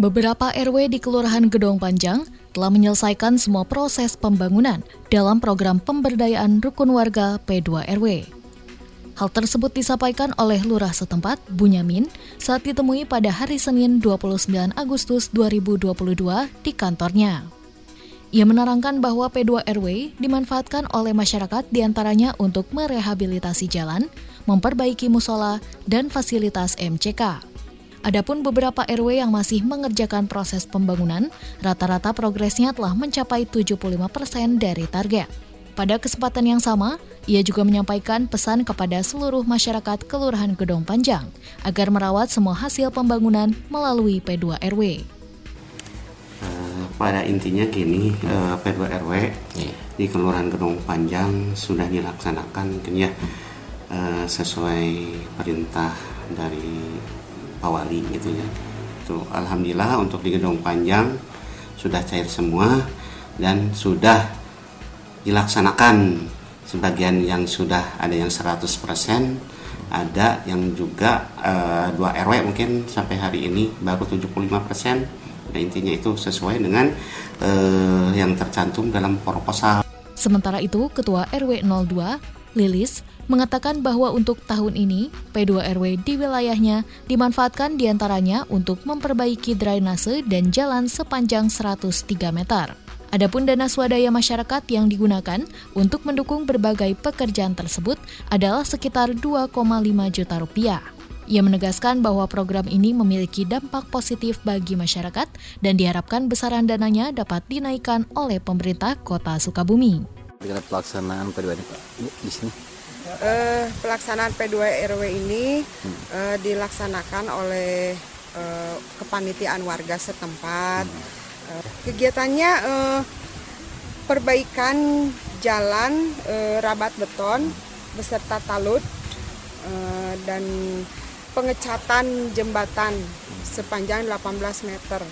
Beberapa RW di Kelurahan Gedong Panjang telah menyelesaikan semua proses pembangunan dalam program pemberdayaan rukun warga P2 RW. Hal tersebut disampaikan oleh lurah setempat, Bunyamin, saat ditemui pada hari Senin 29 Agustus 2022 di kantornya. Ia menerangkan bahwa P2 RW dimanfaatkan oleh masyarakat di antaranya untuk merehabilitasi jalan, memperbaiki musola, dan fasilitas MCK. Adapun beberapa RW yang masih mengerjakan proses pembangunan, rata-rata progresnya telah mencapai 75% persen dari target. Pada kesempatan yang sama, ia juga menyampaikan pesan kepada seluruh masyarakat Kelurahan Gedong Panjang agar merawat semua hasil pembangunan melalui P2 RW. Eh, pada intinya gini, eh, P2 RW iya. di Kelurahan Gedong Panjang sudah dilaksanakan ya sesuai perintah dari Pak Wali gitu ya. Tuh, alhamdulillah untuk di gedung panjang sudah cair semua dan sudah dilaksanakan sebagian yang sudah ada yang 100% ada yang juga uh, dua RW mungkin sampai hari ini baru 75% dan intinya itu sesuai dengan uh, yang tercantum dalam proposal. Sementara itu, Ketua RW 02 Lilis mengatakan bahwa untuk tahun ini P2 RW di wilayahnya dimanfaatkan di antaranya untuk memperbaiki drainase dan jalan sepanjang 103 meter. Adapun dana swadaya masyarakat yang digunakan untuk mendukung berbagai pekerjaan tersebut adalah sekitar 2,5 juta rupiah. Ia menegaskan bahwa program ini memiliki dampak positif bagi masyarakat dan diharapkan besaran dananya dapat dinaikkan oleh pemerintah Kota Sukabumi. Dengan pelaksanaan P2 ini Pak, di sini uh, pelaksanaan P2 RW ini hmm. uh, dilaksanakan oleh uh, kepanitiaan warga setempat. Hmm. Uh, kegiatannya uh, perbaikan jalan uh, rabat beton beserta talut uh, dan pengecatan jembatan sepanjang 18 meter.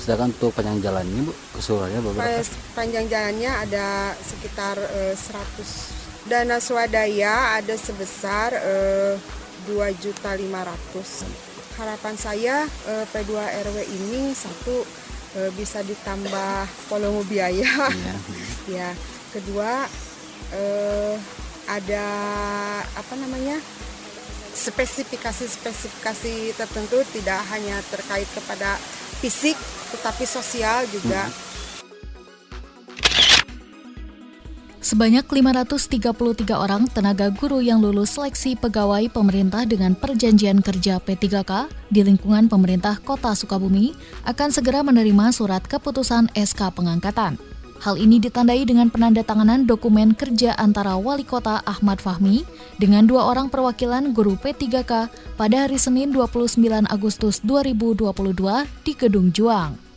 Sedangkan untuk panjang jalannya Bu, keseluruhannya berapa? Panjang jalannya ada sekitar uh, 100 dana swadaya ada sebesar eh, dua juta lima ratus. Harapan saya eh, P2 RW ini satu eh, bisa ditambah volume biaya. Ya. ya. Kedua eh, ada apa namanya? spesifikasi-spesifikasi tertentu tidak hanya terkait kepada fisik tetapi sosial juga. Hmm Sebanyak 533 orang tenaga guru yang lulus seleksi pegawai pemerintah dengan perjanjian kerja P3K di lingkungan pemerintah Kota Sukabumi akan segera menerima surat keputusan SK pengangkatan. Hal ini ditandai dengan penandatanganan dokumen kerja antara Wali Kota Ahmad Fahmi dengan dua orang perwakilan guru P3K pada hari Senin 29 Agustus 2022 di Gedung Juang.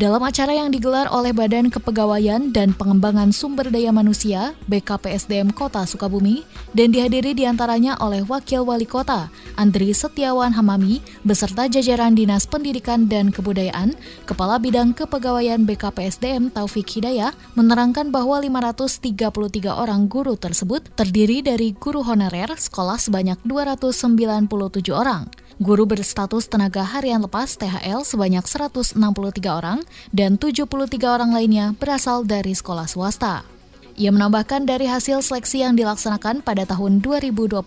Dalam acara yang digelar oleh Badan Kepegawaian dan Pengembangan Sumber Daya Manusia BKPSDM Kota Sukabumi dan dihadiri di antaranya oleh Wakil Wali Kota Andri Setiawan Hamami beserta jajaran Dinas Pendidikan dan Kebudayaan, Kepala Bidang Kepegawaian BKPSDM Taufik Hidayah menerangkan bahwa 533 orang guru tersebut terdiri dari guru honorer sekolah sebanyak 297 orang, guru berstatus tenaga harian lepas THL sebanyak 163 orang dan 73 orang lainnya berasal dari sekolah swasta. Ia menambahkan dari hasil seleksi yang dilaksanakan pada tahun 2021,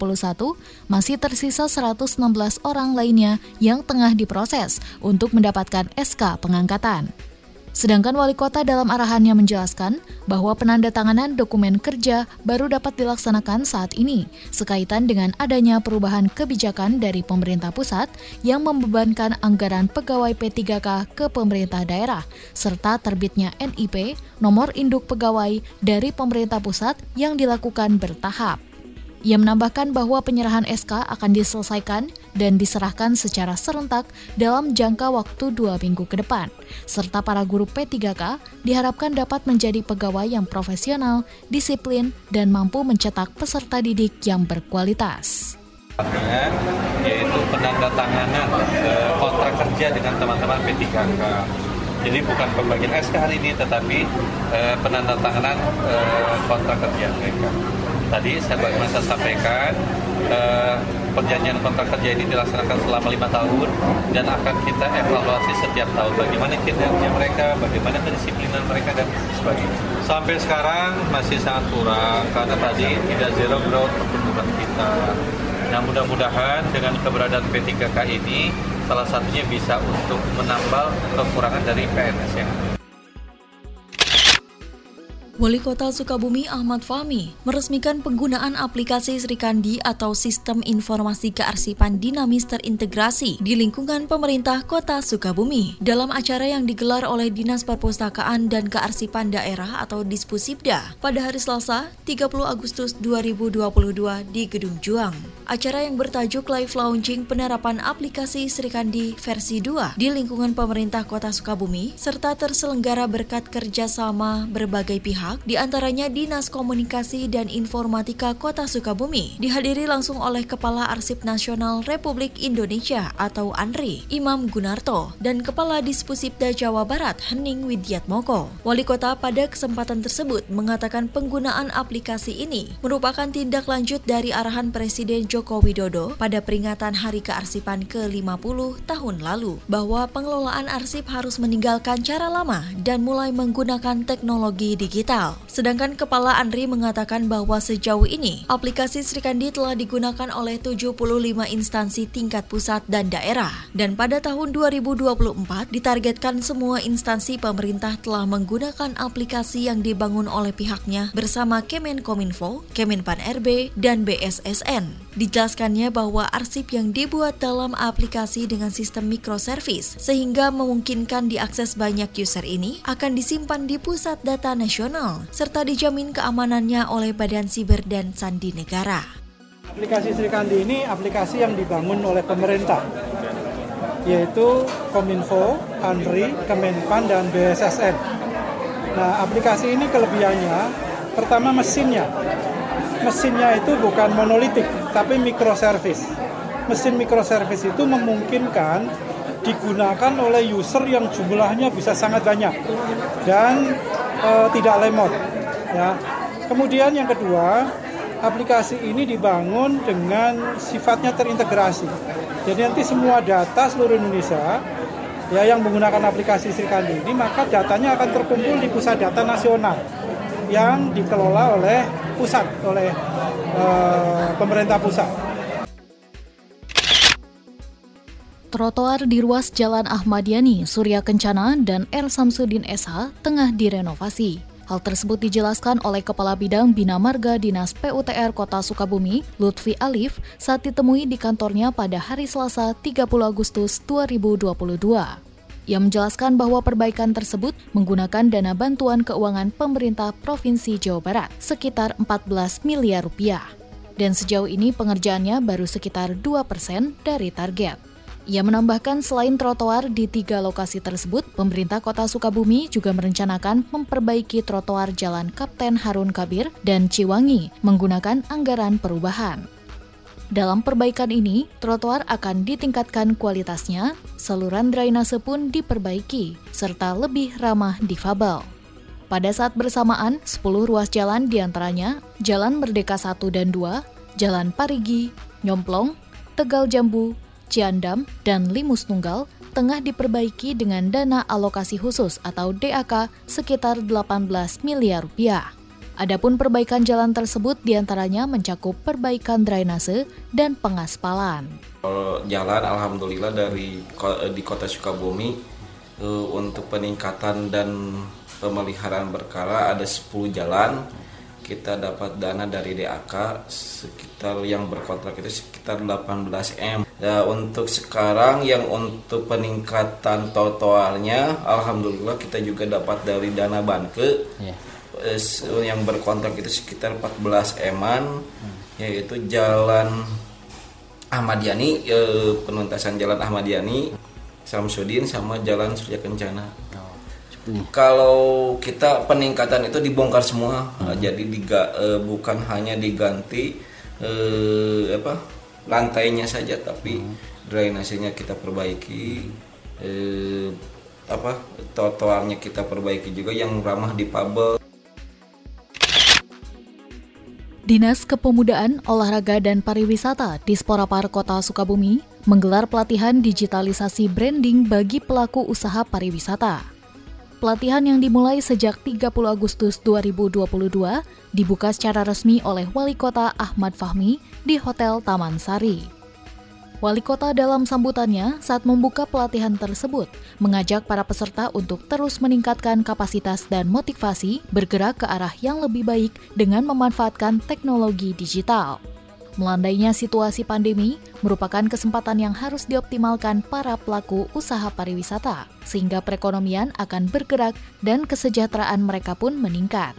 masih tersisa 116 orang lainnya yang tengah diproses untuk mendapatkan SK pengangkatan. Sedangkan wali kota dalam arahannya menjelaskan bahwa penandatanganan dokumen kerja baru dapat dilaksanakan saat ini, sekaitan dengan adanya perubahan kebijakan dari pemerintah pusat yang membebankan anggaran pegawai P3K ke pemerintah daerah, serta terbitnya NIP, nomor induk pegawai dari pemerintah pusat yang dilakukan bertahap. Ia menambahkan bahwa penyerahan SK akan diselesaikan dan diserahkan secara serentak dalam jangka waktu dua minggu ke depan, serta para guru P3K diharapkan dapat menjadi pegawai yang profesional, disiplin, dan mampu mencetak peserta didik yang berkualitas yaitu penandatanganan eh, kontrak kerja dengan teman-teman P3K. Jadi bukan pembagian SK hari ini, tetapi eh, penandatanganan eh, kontrak kerja mereka. Tadi saya bagaimana saya sampaikan, eh, perjanjian kontrak kerja ini dilaksanakan selama lima tahun dan akan kita evaluasi setiap tahun bagaimana kinerja mereka, bagaimana kedisiplinan mereka dan sebagainya. Sampai sekarang masih sangat kurang karena tadi tidak zero growth pertumbuhan kita. Nah mudah-mudahan dengan keberadaan P3K ini salah satunya bisa untuk menambal kekurangan dari PNS yang ada. Wali Kota Sukabumi Ahmad Fahmi meresmikan penggunaan aplikasi Srikandi atau Sistem Informasi Kearsipan Dinamis Terintegrasi di lingkungan pemerintah Kota Sukabumi dalam acara yang digelar oleh Dinas Perpustakaan dan Kearsipan Daerah atau Dispusibda pada hari Selasa 30 Agustus 2022 di Gedung Juang. Acara yang bertajuk Live Launching Penerapan Aplikasi Srikandi versi 2 di lingkungan pemerintah Kota Sukabumi serta terselenggara berkat kerjasama berbagai pihak pihak, di antaranya Dinas Komunikasi dan Informatika Kota Sukabumi, dihadiri langsung oleh Kepala Arsip Nasional Republik Indonesia atau ANRI, Imam Gunarto, dan Kepala Dispusipda Jawa Barat, Hening Widyatmoko. Wali Kota pada kesempatan tersebut mengatakan penggunaan aplikasi ini merupakan tindak lanjut dari arahan Presiden Joko Widodo pada peringatan Hari Kearsipan ke-50 tahun lalu, bahwa pengelolaan arsip harus meninggalkan cara lama dan mulai menggunakan teknologi digital digital. Sedangkan Kepala Andri mengatakan bahwa sejauh ini aplikasi Srikandi telah digunakan oleh 75 instansi tingkat pusat dan daerah. Dan pada tahun 2024 ditargetkan semua instansi pemerintah telah menggunakan aplikasi yang dibangun oleh pihaknya bersama Kemenkominfo, Kemenpan RB, dan BSSN. Dijelaskannya bahwa arsip yang dibuat dalam aplikasi dengan sistem microservice sehingga memungkinkan diakses banyak user ini akan disimpan di pusat data nasional serta dijamin keamanannya oleh Badan Siber dan Sandi Negara. Aplikasi Srikandi ini aplikasi yang dibangun oleh pemerintah yaitu Kominfo, ANRI, Kemenpan, dan BSSN. Nah, aplikasi ini kelebihannya pertama mesinnya mesinnya itu bukan monolitik tapi microservice. Mesin microservice itu memungkinkan digunakan oleh user yang jumlahnya bisa sangat banyak dan e, tidak lemot. Ya. Kemudian yang kedua, aplikasi ini dibangun dengan sifatnya terintegrasi. Jadi nanti semua data seluruh Indonesia ya yang menggunakan aplikasi Srikandi ini maka datanya akan terkumpul di pusat data nasional yang dikelola oleh pusat oleh uh, pemerintah pusat. Trotoar di ruas Jalan Ahmad Yani, Surya Kencana, dan R. Samsudin SH tengah direnovasi. Hal tersebut dijelaskan oleh Kepala Bidang Bina Marga Dinas PUTR Kota Sukabumi, Lutfi Alif, saat ditemui di kantornya pada hari Selasa 30 Agustus 2022. Ia menjelaskan bahwa perbaikan tersebut menggunakan dana bantuan keuangan pemerintah Provinsi Jawa Barat sekitar 14 miliar rupiah. Dan sejauh ini pengerjaannya baru sekitar 2 persen dari target. Ia menambahkan selain trotoar di tiga lokasi tersebut, pemerintah kota Sukabumi juga merencanakan memperbaiki trotoar Jalan Kapten Harun Kabir dan Ciwangi menggunakan anggaran perubahan. Dalam perbaikan ini, trotoar akan ditingkatkan kualitasnya, saluran drainase pun diperbaiki, serta lebih ramah difabel. Pada saat bersamaan, 10 ruas jalan di antaranya Jalan Merdeka 1 dan 2, Jalan Parigi, Nyomplong, Tegal Jambu, Ciandam, dan Limus Tunggal tengah diperbaiki dengan dana alokasi khusus atau DAK sekitar 18 miliar rupiah. Adapun perbaikan jalan tersebut di antaranya mencakup perbaikan drainase dan pengaspalan. Jalan alhamdulillah dari di kota Sukabumi eh, untuk peningkatan dan pemeliharaan berkala ada 10 jalan kita dapat dana dari DAK sekitar yang berkontrak itu sekitar 18 M. Ya, untuk sekarang yang untuk peningkatan trotoarnya alhamdulillah kita juga dapat dari dana Banke. Yeah yang berkontrak itu sekitar 14 eman hmm. yaitu Jalan Ahmad Yani eh, penuntasan Jalan Ahmad Yani Samsudin sama Jalan Surya Kencana. Kalau kita peningkatan itu dibongkar semua, hmm. jadi diga, e, bukan hanya diganti e, apa lantainya saja, tapi hmm. drainasenya kita perbaiki, e, apa trotoarnya kita perbaiki juga yang ramah di Dinas Kepemudaan, Olahraga dan Pariwisata di Sporapar Kota Sukabumi menggelar pelatihan digitalisasi branding bagi pelaku usaha pariwisata. Pelatihan yang dimulai sejak 30 Agustus 2022 dibuka secara resmi oleh Wali Kota Ahmad Fahmi di Hotel Taman Sari. Wali kota dalam sambutannya saat membuka pelatihan tersebut mengajak para peserta untuk terus meningkatkan kapasitas dan motivasi bergerak ke arah yang lebih baik dengan memanfaatkan teknologi digital. Melandainya situasi pandemi merupakan kesempatan yang harus dioptimalkan para pelaku usaha pariwisata, sehingga perekonomian akan bergerak dan kesejahteraan mereka pun meningkat.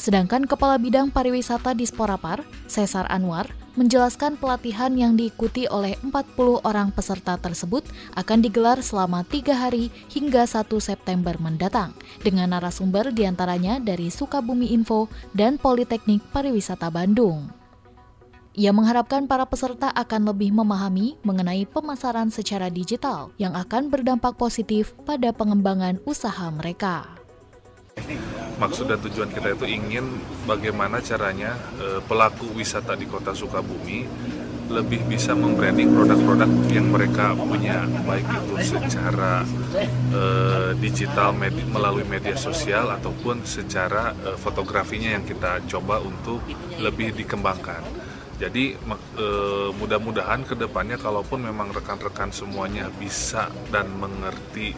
Sedangkan Kepala Bidang Pariwisata di Sporapar, Cesar Anwar, menjelaskan pelatihan yang diikuti oleh 40 orang peserta tersebut akan digelar selama tiga hari hingga 1 September mendatang, dengan narasumber di antaranya dari Sukabumi Info dan Politeknik Pariwisata Bandung. Ia mengharapkan para peserta akan lebih memahami mengenai pemasaran secara digital yang akan berdampak positif pada pengembangan usaha mereka maksud dan tujuan kita itu ingin bagaimana caranya e, pelaku wisata di kota Sukabumi lebih bisa membranding produk-produk yang mereka punya baik itu secara e, digital med melalui media sosial ataupun secara e, fotografinya yang kita coba untuk lebih dikembangkan. Jadi e, mudah-mudahan ke depannya kalaupun memang rekan-rekan semuanya bisa dan mengerti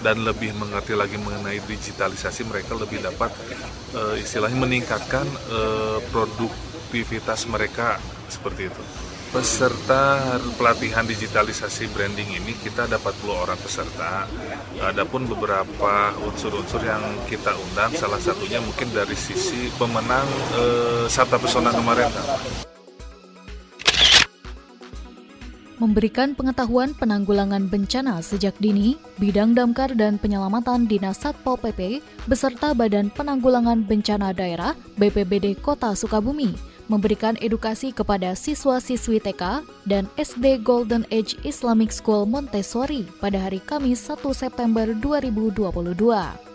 dan lebih mengerti lagi mengenai digitalisasi mereka lebih dapat uh, istilahnya meningkatkan uh, produktivitas mereka seperti itu. Peserta pelatihan digitalisasi branding ini kita dapat 40 orang peserta. Adapun beberapa unsur-unsur yang kita undang, salah satunya mungkin dari sisi pemenang eh, Sabta Pesona kemarin memberikan pengetahuan penanggulangan bencana sejak dini, bidang damkar dan penyelamatan Dinas Satpol PP beserta Badan Penanggulangan Bencana Daerah BPBD Kota Sukabumi memberikan edukasi kepada siswa-siswi TK dan SD Golden Age Islamic School Montessori pada hari Kamis 1 September 2022.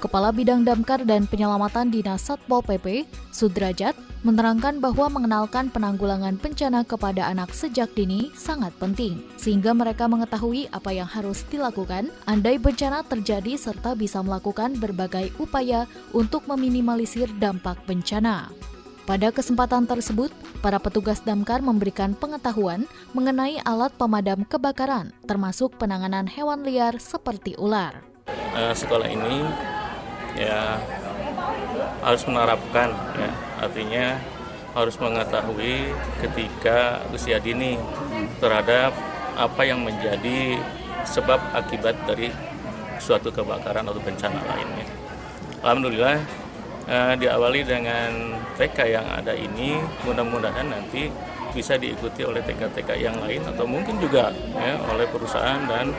Kepala Bidang Damkar dan Penyelamatan Dinas Satpol PP, Sudrajat, menerangkan bahwa mengenalkan penanggulangan bencana kepada anak sejak dini sangat penting, sehingga mereka mengetahui apa yang harus dilakukan andai bencana terjadi serta bisa melakukan berbagai upaya untuk meminimalisir dampak bencana. Pada kesempatan tersebut, para petugas damkar memberikan pengetahuan mengenai alat pemadam kebakaran, termasuk penanganan hewan liar seperti ular. Uh, sekolah ini ya harus menerapkan ya artinya harus mengetahui ketika usia dini terhadap apa yang menjadi sebab akibat dari suatu kebakaran atau bencana lainnya. Alhamdulillah eh, diawali dengan TK yang ada ini mudah-mudahan nanti bisa diikuti oleh TK-TK yang lain atau mungkin juga ya, oleh perusahaan dan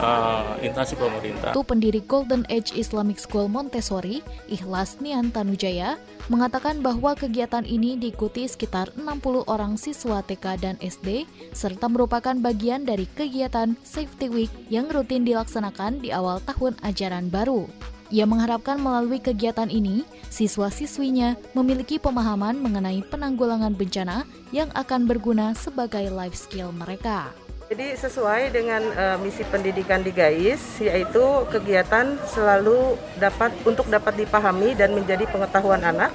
uh, instansi pemerintah. Itu pendiri Golden Age Islamic School Montessori, Ikhlas Nian Tanujaya, mengatakan bahwa kegiatan ini diikuti sekitar 60 orang siswa TK dan SD, serta merupakan bagian dari kegiatan Safety Week yang rutin dilaksanakan di awal tahun ajaran baru. Ia mengharapkan melalui kegiatan ini, siswa-siswinya memiliki pemahaman mengenai penanggulangan bencana yang akan berguna sebagai life skill mereka. Jadi sesuai dengan uh, misi pendidikan di GAIS yaitu kegiatan selalu dapat untuk dapat dipahami dan menjadi pengetahuan anak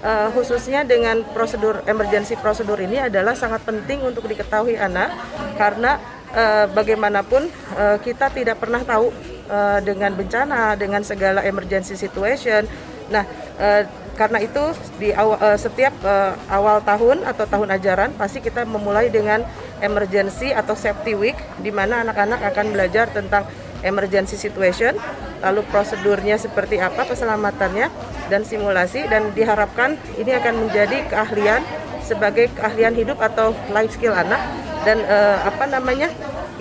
uh, khususnya dengan prosedur emergency prosedur ini adalah sangat penting untuk diketahui anak karena uh, bagaimanapun uh, kita tidak pernah tahu uh, dengan bencana, dengan segala emergency situation. Nah, uh, karena itu di awal, uh, setiap uh, awal tahun atau tahun ajaran pasti kita memulai dengan emergency atau safety week di mana anak-anak akan belajar tentang emergency situation, lalu prosedurnya seperti apa keselamatannya dan simulasi dan diharapkan ini akan menjadi keahlian sebagai keahlian hidup atau life skill anak dan uh, apa namanya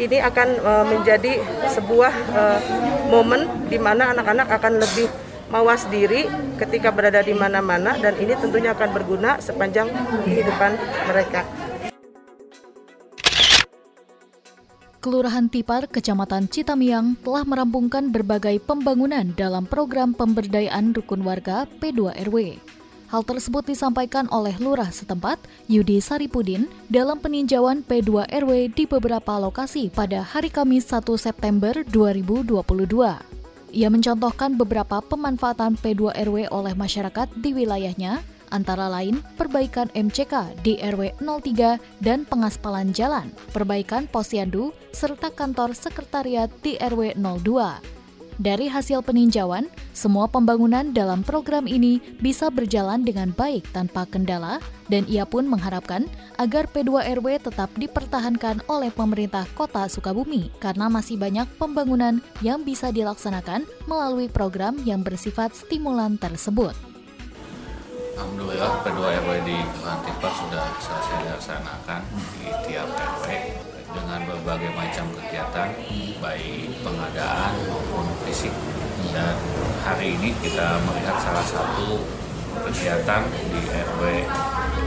ini akan uh, menjadi sebuah uh, momen di mana anak-anak akan lebih mawas diri ketika berada di mana-mana dan ini tentunya akan berguna sepanjang kehidupan mereka. Kelurahan Tipar, Kecamatan Citamiang telah merampungkan berbagai pembangunan dalam program pemberdayaan rukun warga P2RW. Hal tersebut disampaikan oleh lurah setempat, Yudi Saripudin, dalam peninjauan P2RW di beberapa lokasi pada hari Kamis 1 September 2022. Ia mencontohkan beberapa pemanfaatan P2RW oleh masyarakat di wilayahnya, antara lain perbaikan MCK di RW 03 dan pengaspalan jalan, perbaikan posyandu, serta kantor sekretariat di RW 02. Dari hasil peninjauan, semua pembangunan dalam program ini bisa berjalan dengan baik tanpa kendala dan ia pun mengharapkan agar P2RW tetap dipertahankan oleh pemerintah kota Sukabumi karena masih banyak pembangunan yang bisa dilaksanakan melalui program yang bersifat stimulan tersebut. Alhamdulillah P2RW di Kelantipar sudah selesai dilaksanakan di tiap RW dengan berbagai macam kegiatan baik pengadaan maupun fisik. Dan hari ini kita melihat salah satu kegiatan di RW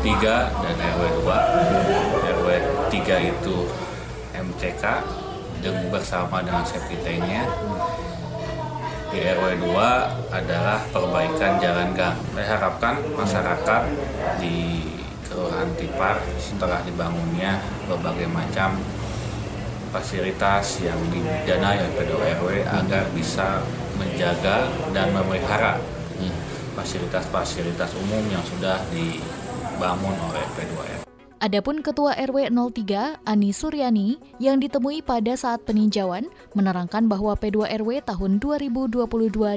3 dan RW 2 RW 3 itu MCK dengan bersama dengan safety di RW 2 adalah perbaikan jalan gang. Saya harapkan masyarakat di Kelurahan Tipar setelah dibangunnya berbagai macam fasilitas yang didanai oleh P2 RW agar bisa menjaga dan memelihara fasilitas-fasilitas umum yang sudah dibangun oleh P2 RW. Adapun Ketua RW 03, Ani Suryani, yang ditemui pada saat peninjauan, menerangkan bahwa P2RW tahun 2022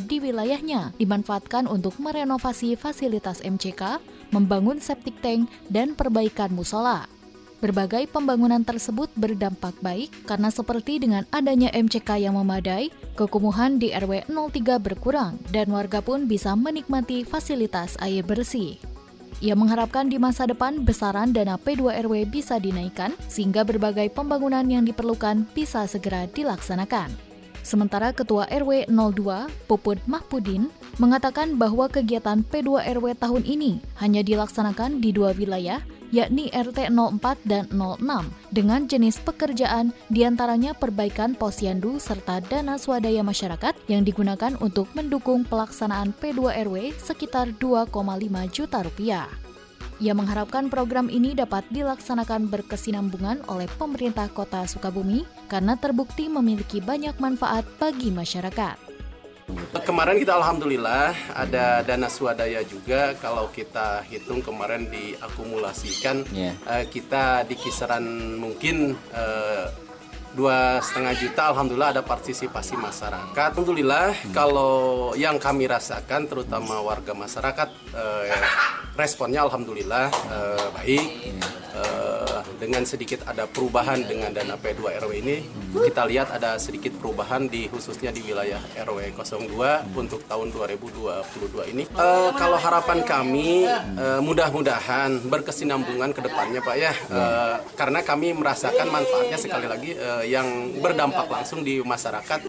di wilayahnya dimanfaatkan untuk merenovasi fasilitas MCK, membangun septic tank, dan perbaikan musola. Berbagai pembangunan tersebut berdampak baik karena seperti dengan adanya MCK yang memadai, kekumuhan di RW 03 berkurang dan warga pun bisa menikmati fasilitas air bersih. Ia mengharapkan di masa depan besaran dana P2RW bisa dinaikkan sehingga berbagai pembangunan yang diperlukan bisa segera dilaksanakan. Sementara Ketua RW 02, Puput Mahpudin, mengatakan bahwa kegiatan P2RW tahun ini hanya dilaksanakan di dua wilayah, yakni RT 04 dan 06, dengan jenis pekerjaan di antaranya perbaikan posyandu serta dana swadaya masyarakat yang digunakan untuk mendukung pelaksanaan P2RW sekitar 2,5 juta rupiah. Ia mengharapkan program ini dapat dilaksanakan berkesinambungan oleh pemerintah kota Sukabumi karena terbukti memiliki banyak manfaat bagi masyarakat. Kemarin kita alhamdulillah ada dana swadaya juga kalau kita hitung kemarin diakumulasikan yeah. uh, kita di kisaran mungkin uh, dua setengah juta alhamdulillah ada partisipasi masyarakat alhamdulillah hmm. kalau yang kami rasakan terutama warga masyarakat uh, responnya alhamdulillah uh, baik uh, dengan sedikit ada perubahan dengan dana P2 RW ini kita lihat ada sedikit perubahan di khususnya di wilayah RW 02 untuk tahun 2022 ini. Uh, kalau harapan kami uh, mudah-mudahan berkesinambungan ke depannya Pak ya. Uh, karena kami merasakan manfaatnya sekali lagi uh, yang berdampak langsung di masyarakat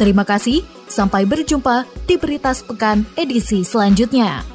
Terima kasih, sampai berjumpa di Berita Sepekan edisi selanjutnya.